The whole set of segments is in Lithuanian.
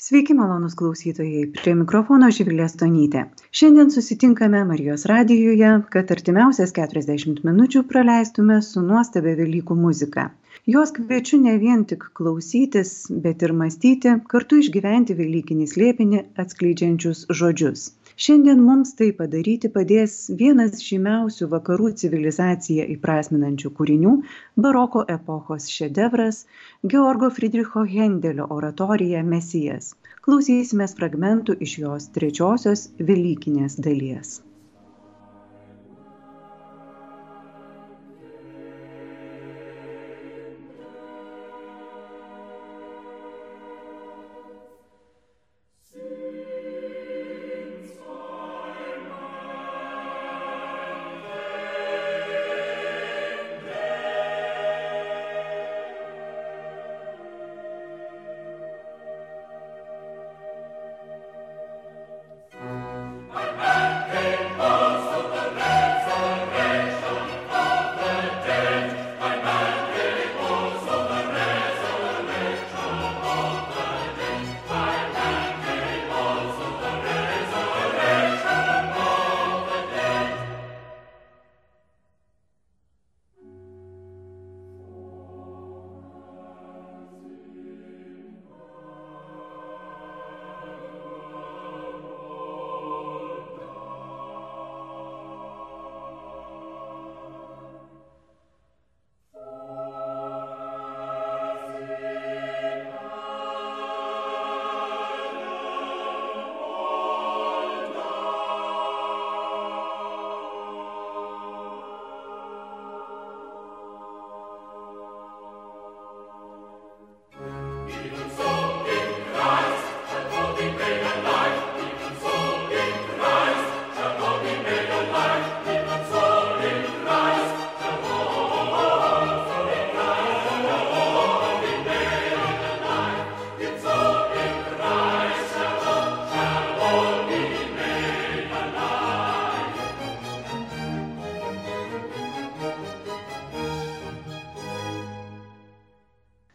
Sveiki, malonus klausytojai, prie mikrofono Živilė Stonytė. Šiandien susitinkame Marijos radijoje, kad artimiausias 40 minučių praleistume su nuostabia Velykų muzika. Jos kviečiu ne vien tik klausytis, bet ir mąstyti, kartu išgyventi Velykinį slėpinį atskleidžiančius žodžius. Šiandien mums tai padaryti padės vienas žymiausių vakarų civilizaciją įprasminančių kūrinių - baroko epochos šedevras - Georgo Friedricho Hendelio oratorija Mesijas klausysimės fragmentų iš jos trečiosios Velykinės dalies.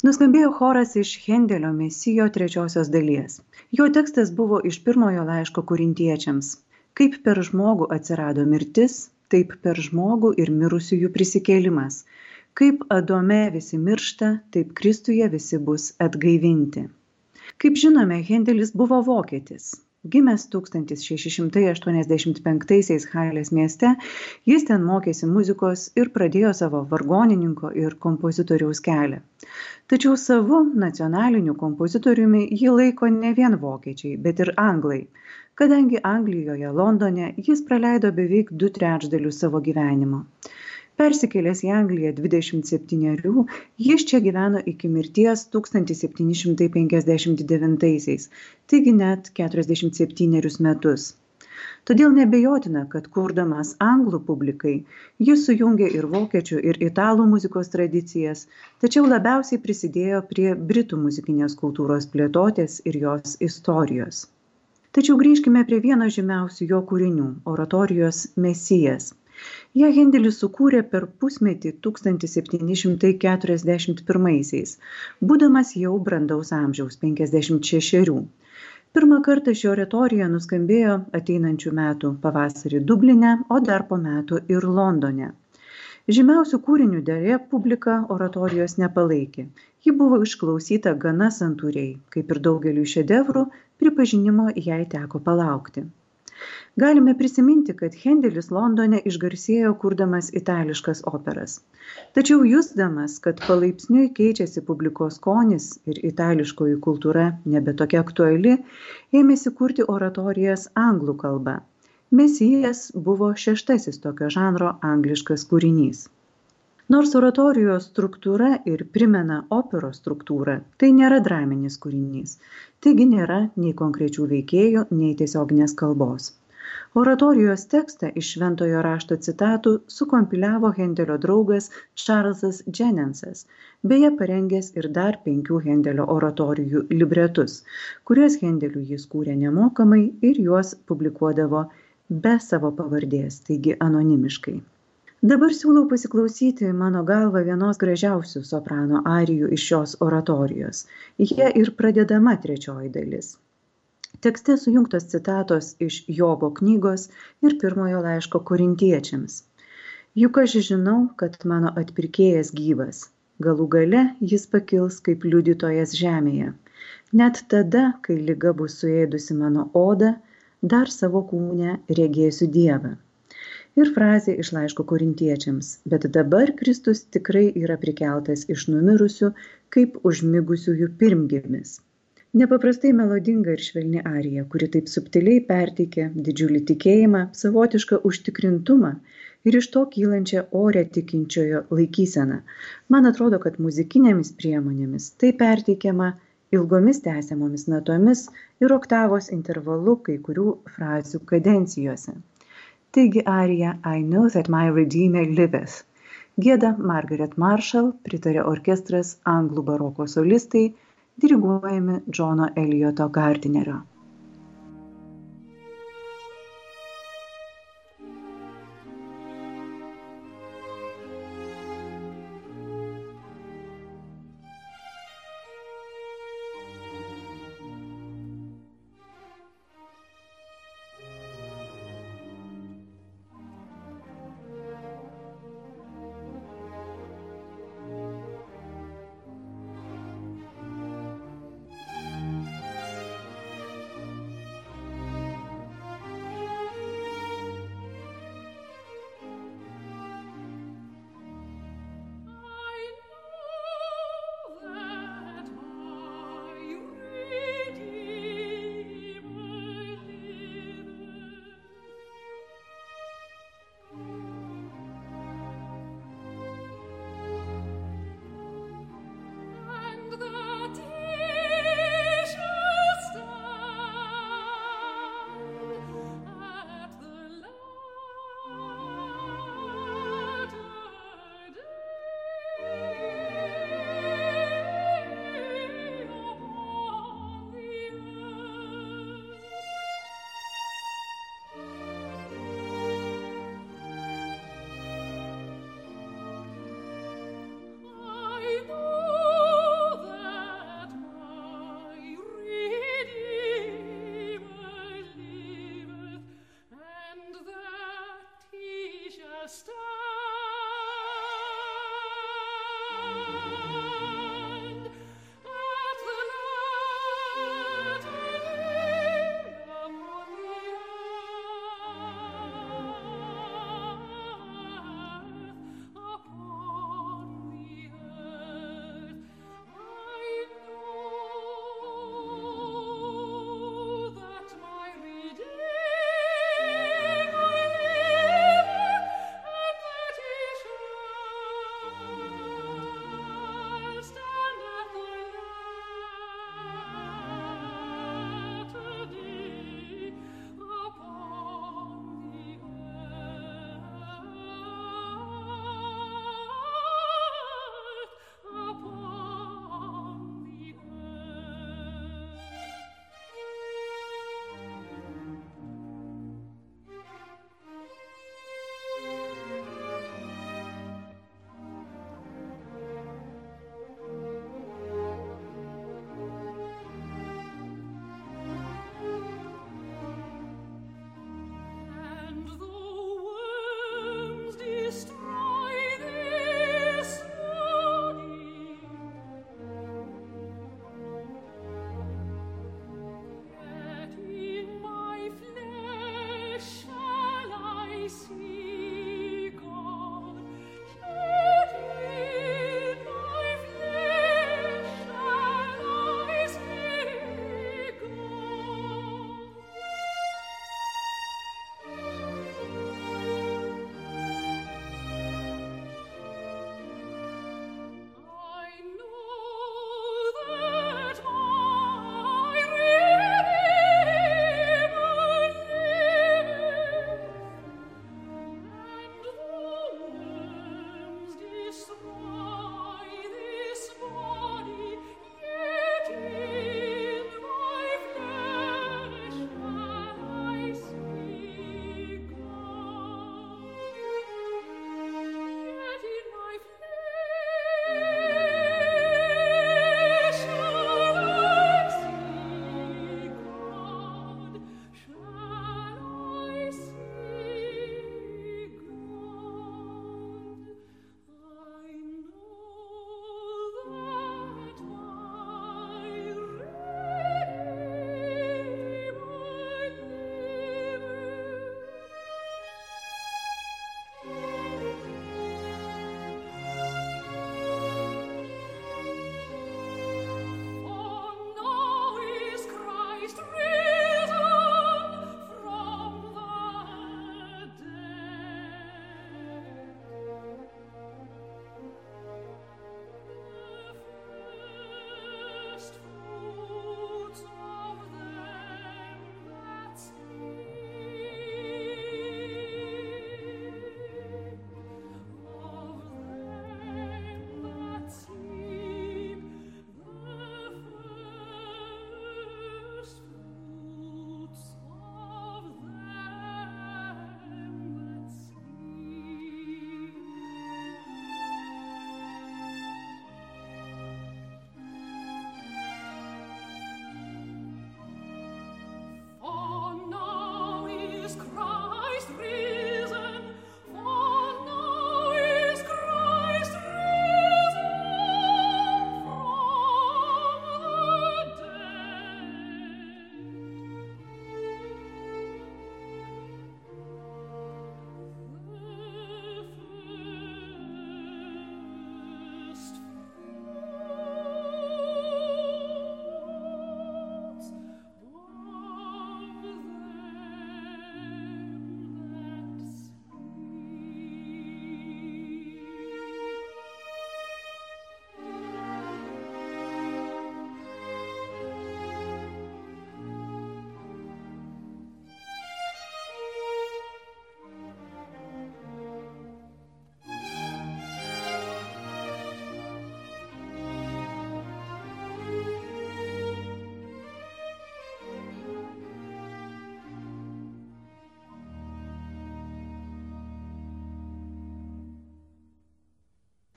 Nuskambėjo choras iš Hendelio Mesijo trečiosios dalies. Jo tekstas buvo iš pirmojo laiško kurintiečiams. Kaip per žmogų atsirado mirtis, taip per žmogų ir mirusiųjų prisikėlimas. Kaip Adome visi miršta, taip Kristuje visi bus atgaivinti. Kaip žinome, Hendelis buvo vokietis, Gimęs 1685 Hailės mieste, jis ten mokėsi muzikos ir pradėjo savo vargonininko ir kompozitoriaus kelią. Tačiau savu nacionaliniu kompozitoriumi jį laiko ne vien vokiečiai, bet ir anglai, kadangi Anglijoje, Londone jis praleido beveik du trečdalius savo gyvenimo. Persikėlęs į Angliją 27, jis čia gyveno iki mirties 1759, taigi net 47 metus. Todėl nebejotina, kad kurdamas anglų publikai, jis sujungė ir vokiečių, ir italų muzikos tradicijas, tačiau labiausiai prisidėjo prie britų muzikinės kultūros plėtotės ir jos istorijos. Tačiau grįžkime prie vieno žymiausių jo kūrinių - oratorijos Mesijas ją hendelis sukūrė per pusmetį 1741 būdamas jau brandaus amžiaus 56 pirmą kartą ši oratorija nuskambėjo ateinančių metų pavasarį dubline o dar po metų ir londone. Žymiausiu kūriniu deja publika oratorijos nepalaikė. Ji buvo išklausyta gana santūriai kaip ir daugeliui šedevrų pripažinimo jai teko palaukti galime prisiminti kad hendelis londone išgarsėjo kurdamas itališkas operas. Tačiau jusdamas kad palaipsniui keičiasi publikos skonis ir itališkoji kultūra nebe tokia aktuali ėmėsi kurti oratorijas anglų kalba. Mesijas buvo šeštasis tokio žanro angliškas kūrinys Nors oratorijos struktūra ir primena operos struktūrą, tai nėra draminis kūrinys, taigi nėra nei konkrečių veikėjų, nei tiesioginės kalbos. Oratorijos tekstą iš šventojo rašto citatų sukompiliavo hendelio draugas čarlzas dženensas beje parengęs ir dar penkių hendelio oratorijų libretus kuriuos hendeliui jis kūrė nemokamai ir juos publikuodavo be savo pavardės taigi anonimiškai Dabar siūlau pasiklausyti mano galva vienos gražiausių soprano arijų iš šios oratorijos. Jie ir pradedama trečioji dalis. Tekste sujungtos citatos iš Jobo knygos ir pirmojo laiško korintiečiams. Juk aš žinau, kad mano atpirkėjas gyvas. Galų gale jis pakils kaip liudytojas žemėje. Net tada, kai lyga bus suėdusi mano odą, dar savo kūnę regėsiu Dievą ir frazė iš laiško korintiečiams. Bet dabar kristus tikrai yra prikeltas iš numirusių kaip užmigusiųjų pirmgimis. Nepaprastai melodinga ir švelni arija kuri taip subtiliai perteikia didžiulį tikėjimą savotišką užtikrintumą ir iš to kylančią ore tikinčiojo laikyseną. Man atrodo kad muzikinėmis priemonėmis tai perteikiama ilgomis tęsiamomis natomis ir oktavos intervalu kai kurių frazių kadencijose Taigi arija I know that my redeemer liveth. Gėda Margaret Marshall, pritarė orkestras anglų baroko solistai, diriguojami Džono Elioto Gardinerio.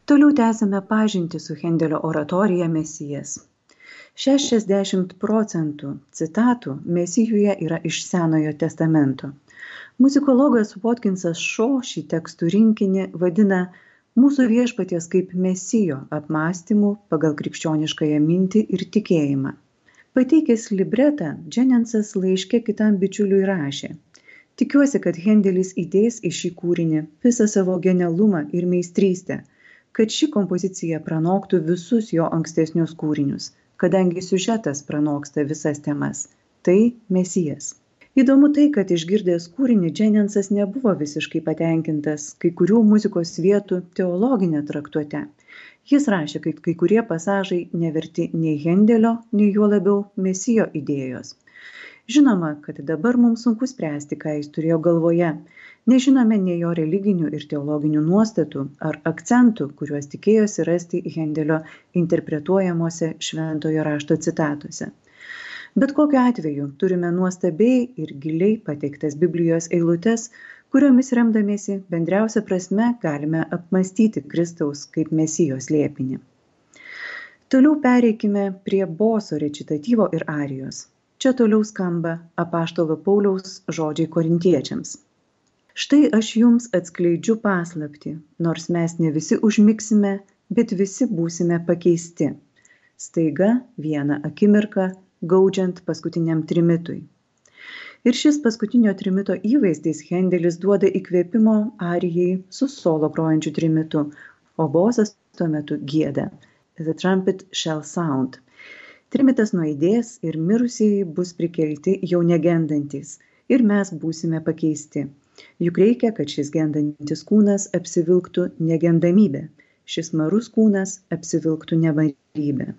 Toliau tęsime pažinti su Hendelio oratorija Mesijas. 60 procentų citatų Mesijuje yra iš Senojo testamento. Muzikologas Watkinsas Šo šį tekstų rinkinį vadina mūsų viešpaties kaip mesijo apmąstymų pagal krikščioniškąją mintį ir tikėjimą. Pateikęs libretą, Dženensas laiške kitam bičiuliui rašė Tikiuosi, kad Hendelis įdės į šį kūrinį visą savo genialumą ir meistrystę, kad ši kompozicija pranoktų visus jo ankstesnius kūrinius kadangi siužetas pranoksta visas temas. Tai Mesijas. Įdomu tai, kad išgirdęs kūrinį Dženensas nebuvo visiškai patenkintas kai kurių muzikos vietų teologinė traktuote. Jis rašė, kad kai kurie pasažai neverti nei Hendelio, nei juo labiau Mesijo idėjos. Žinoma, kad dabar mums sunku spręsti, ką jis turėjo galvoje, nežinome nei jo religinių ir teologinių nuostatų ar akcentų kuriuos tikėjosi rasti hendelio interpretuojamuose šventojo rašto citatose bet kokiu atveju turime nuostabiai ir giliai pateiktas biblijos eilutes kuriomis remdamiesi bendriausia prasme galime apmąstyti kristaus kaip mesijo slėpinį toliau pereikime prie boso rečitatyvo ir arijos čia toliau skamba apaštalo pauliaus žodžiai korintiečiams. Štai aš jums atskleidžiu paslaptį nors mes ne visi užmigsime bet visi būsime pakeisti. Staiga vieną akimirką gaudžiant paskutiniam trimitui. Ir šis paskutinio trimito įvaizdis hendelis duoda įkvėpimo arijai su solo grojančiu trimitu o bosas tuo metu gieda. The trumpet shall sound. Trimitas nuaidės ir mirusieji bus prikelti jau negendantys ir mes būsime pakeisti. Juk reikia kad šis gendantis kūnas apsivilktų negendamybe šis marus kūnas apsivilktų nevarybe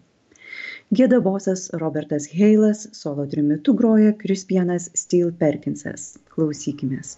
gieda bosas robertas heilas solo trimitu groja krispianas styl perkinsas. Klausykimės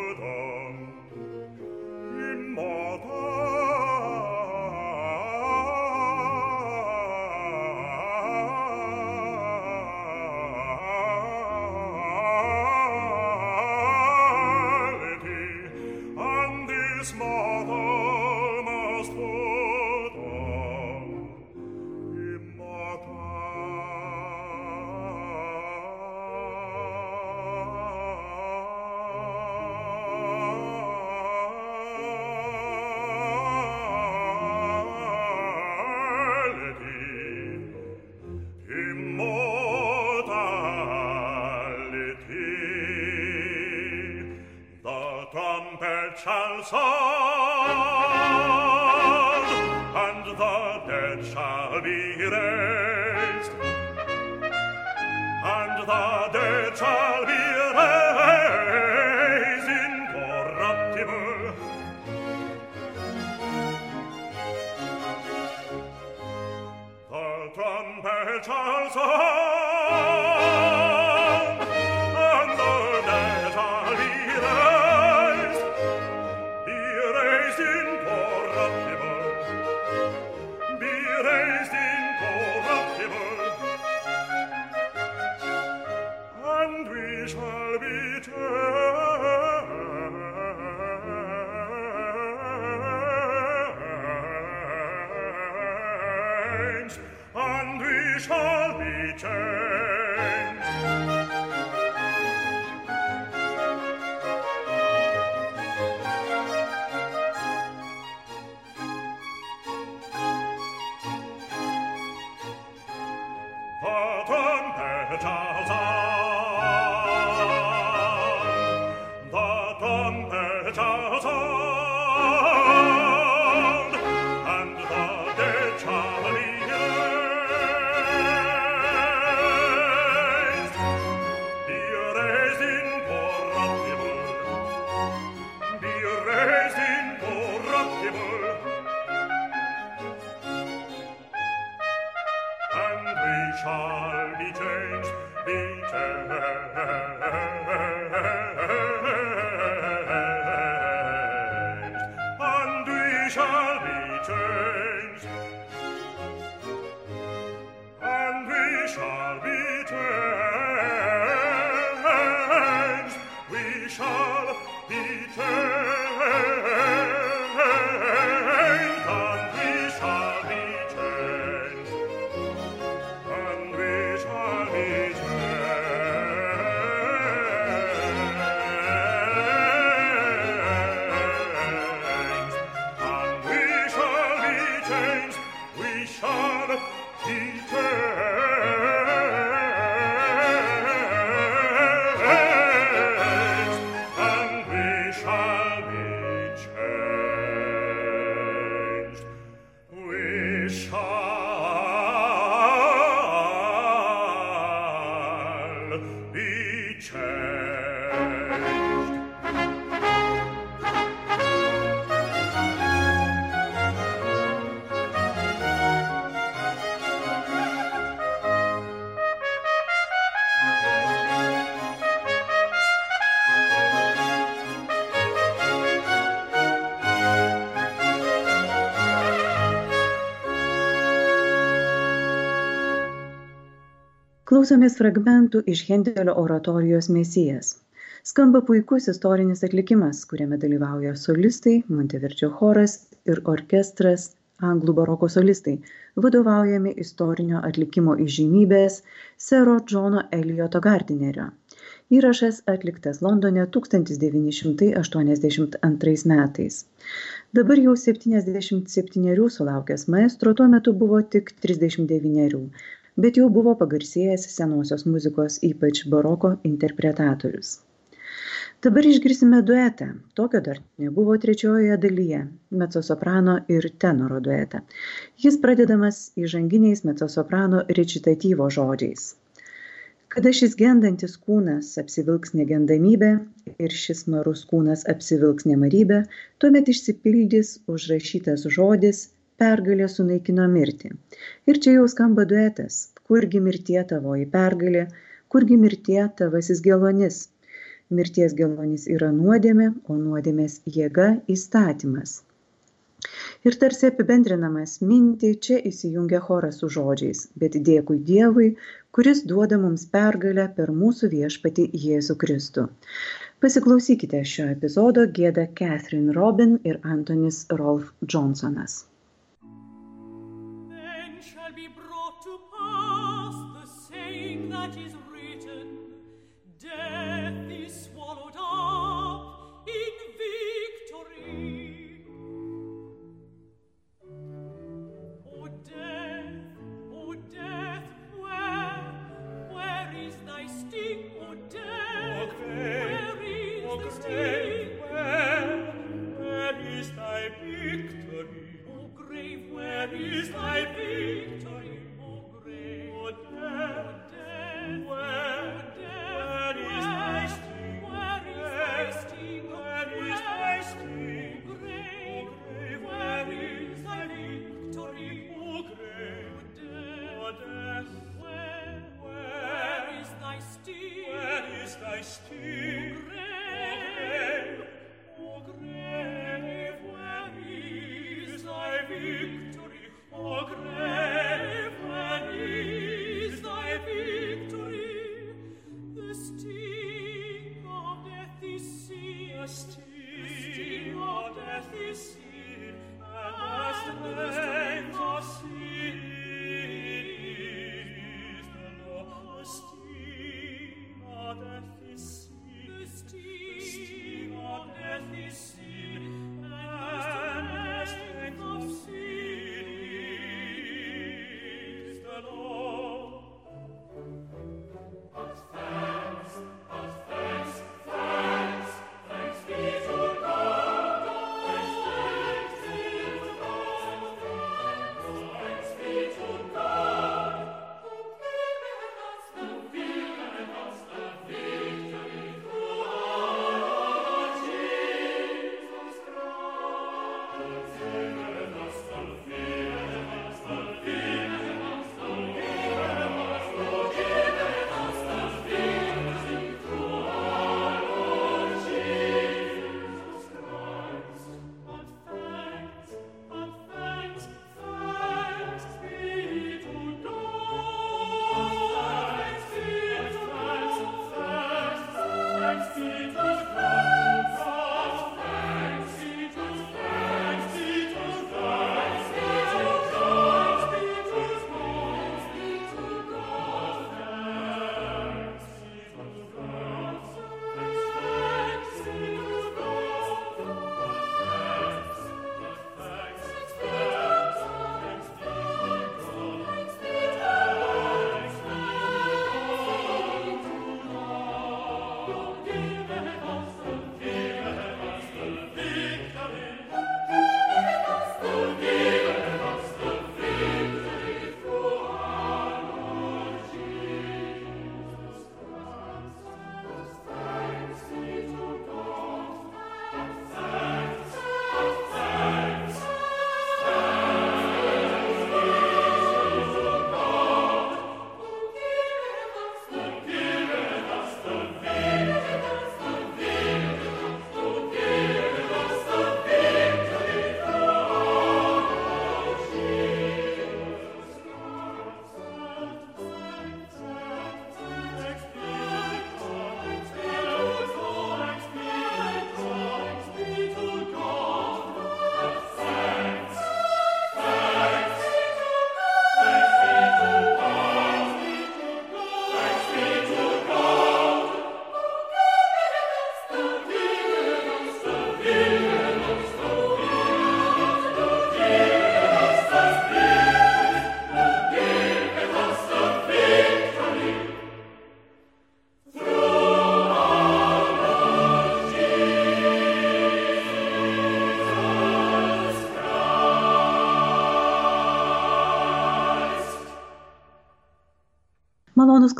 Ampel Charles Klausomės fragmentų iš Hendelio oratorijos Mesijas. Skamba puikus istorinis atlikimas, kuriame dalyvauja solistai, Monteverčio choras ir orkestras anglų baroko solistai, vadovaujami istorinio atlikimo įžymybės sero Džono Elioto Gardinerio. Įrašas atliktas Londone 1982 metais. Dabar jau 77 sulaukęs maestro tuo metu buvo tik 39, bet jau buvo pagarsėjęs senosios muzikos, ypač baroko interpretatorius. Dabar išgirsime duetą. Tokio dar nebuvo trečiojoje dalyje - mezzosoprano ir tenoro duetą. Jis pradedamas įžanginiais mezzosoprano recitatyvo žodžiais. Kada šis gendantis kūnas apsivilks negendamybę ir šis marus kūnas apsivilks nemarybę, tuomet išsipildys užrašytas žodis pergalė sunaikino mirtį. Ir čia jau skamba duetas, kurgi mirtie tavoji pergalė, kurgi mirtie tavasis gelonis, mirties gelonis yra nuodėmė, o nuodėmės jėga įstatymas. Ir tarsi apibendrinamas mintį čia įsijungia choras su žodžiais, bet dėkui Dievui, kuris duoda mums pergalę per mūsų viešpati Jėzų Kristų. Pasiklausykite šio epizodo gėda Catherine Robin ir Antonis Rolf Johnsonas.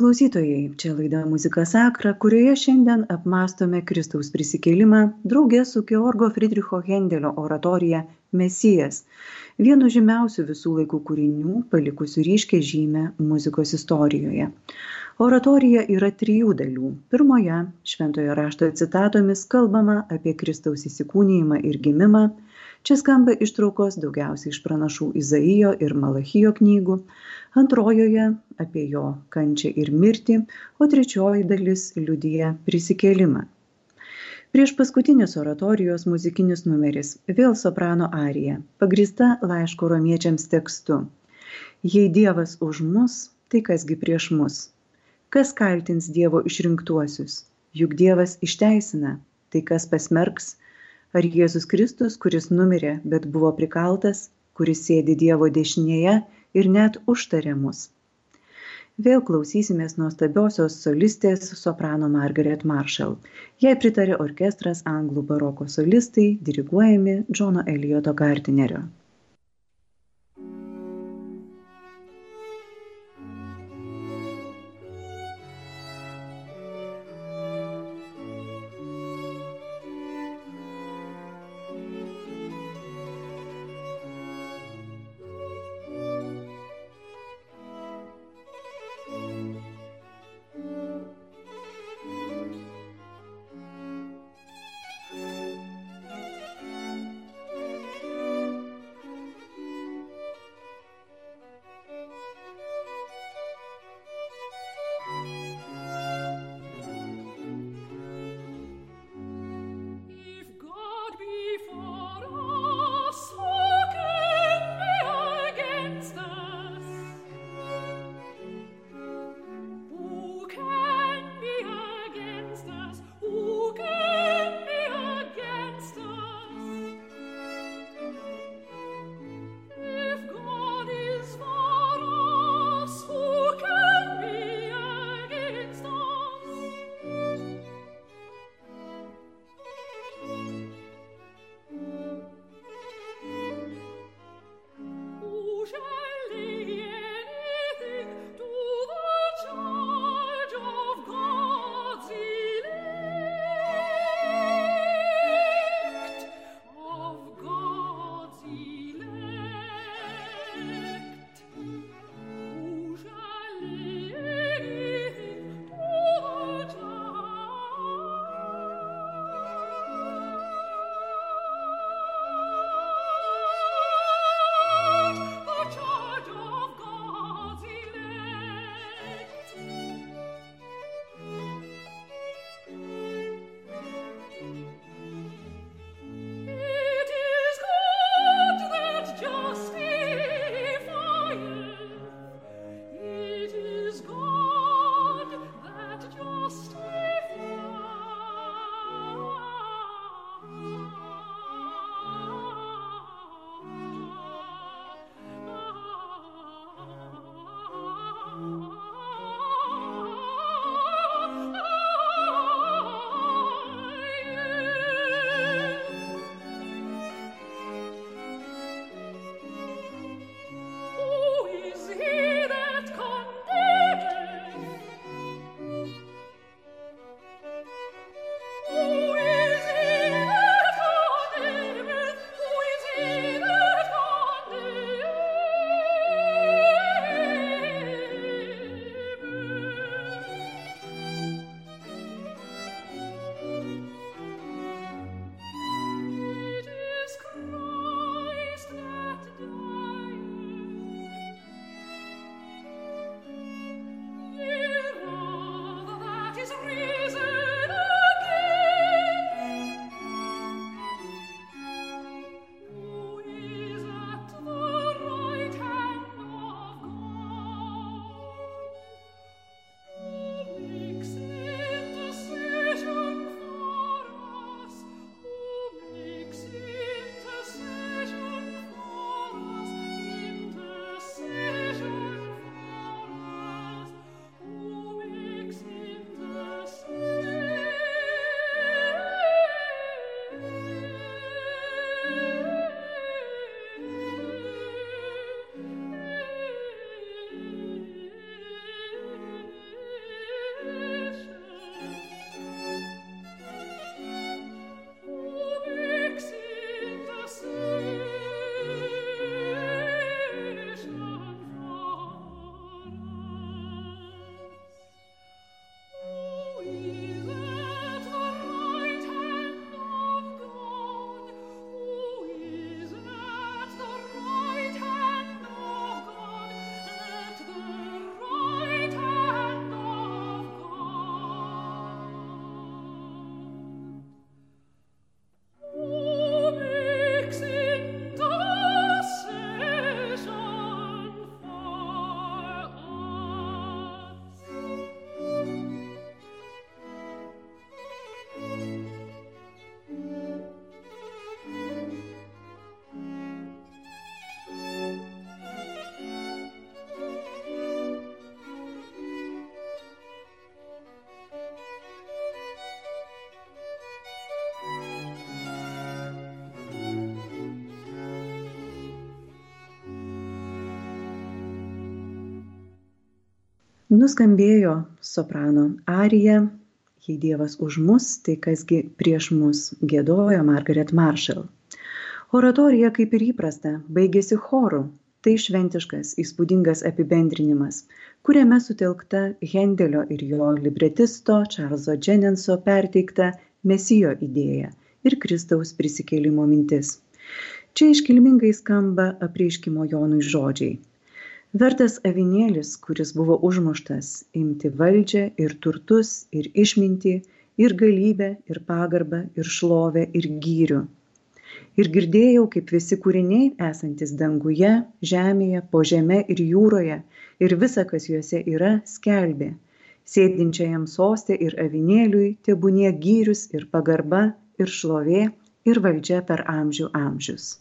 Klausytojai, čia laida Muzika Sakra, kurioje šiandien apmastome Kristaus prisikėlimą draugė su Georgo Friedricho Hendelio oratorija Mesijas, vienu žymiausių visų laikų kūrinių, palikusių ryškę žymę muzikos istorijoje. Oratorija yra trijų dalių. Pirmoje, šventojo rašto citatomis, kalbama apie Kristaus įsikūnijimą ir gimimą, Čia skamba ištraukos daugiausiai iš pranašų Izaijo ir Malachijo knygų, antrojoje apie jo kančią ir mirtį, o trečioji dalis liudyja prisikėlimą. Prieš paskutinis oratorijos muzikinis numeris - vėl soprano arija, pagrįsta laiško romiečiams tekstu. Jei Dievas už mus, tai kasgi prieš mus? Kas kaltins Dievo išrinktuosius? Juk Dievas išteisina, tai kas pasmerks, ar Jėzus Kristus, kuris numirė, bet buvo prikaltas, kuris sėdi Dievo dešinėje ir net užtarė mus. Vėl klausysimės nuostabiosios solistės soprano Margaret Marshall. Jai pritarė orkestras anglų baroko solistai, diriguojami Džono Elijoto Gartinerio. Nuskambėjo soprano arija, jei Dievas už mus, tai kasgi prieš mus, gėdojo Margaret Marshall. Oratorija, kaip ir įprasta, baigėsi choru. Tai šventiškas, įspūdingas apibendrinimas, kuriame sutelkta Hendelio ir jo libretisto Čarlzo Dženinso perteikta mesijo idėja ir Kristaus prisikėlimo mintis. Čia iškilmingai skamba apreiškimo Jonui žodžiai vertas avinėlis kuris buvo užmuštas imti valdžią ir turtus ir išmintį ir galybę ir pagarbą ir šlovę ir gyrių. Ir girdėjau kaip visi kūriniai esantys danguje žemėje po žeme ir jūroje ir visa kas juose yra skelbė. Sėdinčiajam soste ir avinėliui tebūnie gyrius ir pagarba ir šlovė ir valdžia per amžių amžius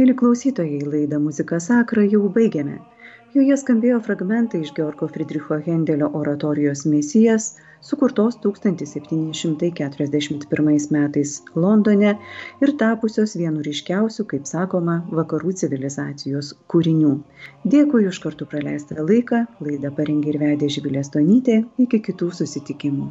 Mėly klausytojai, laidą Muzika Sakra jau baigiame. Joje skambėjo fragmentai iš Georgo Friedricho Hendelio oratorijos Mesijas, sukurtos 1741 metais Londone ir tapusios vienu ryškiausių, kaip sakoma, vakarų civilizacijos kūrinių. Dėkui už kartu praleistą laiką, laidą parengė ir vedė Živilė Stonytė, iki kitų susitikimų.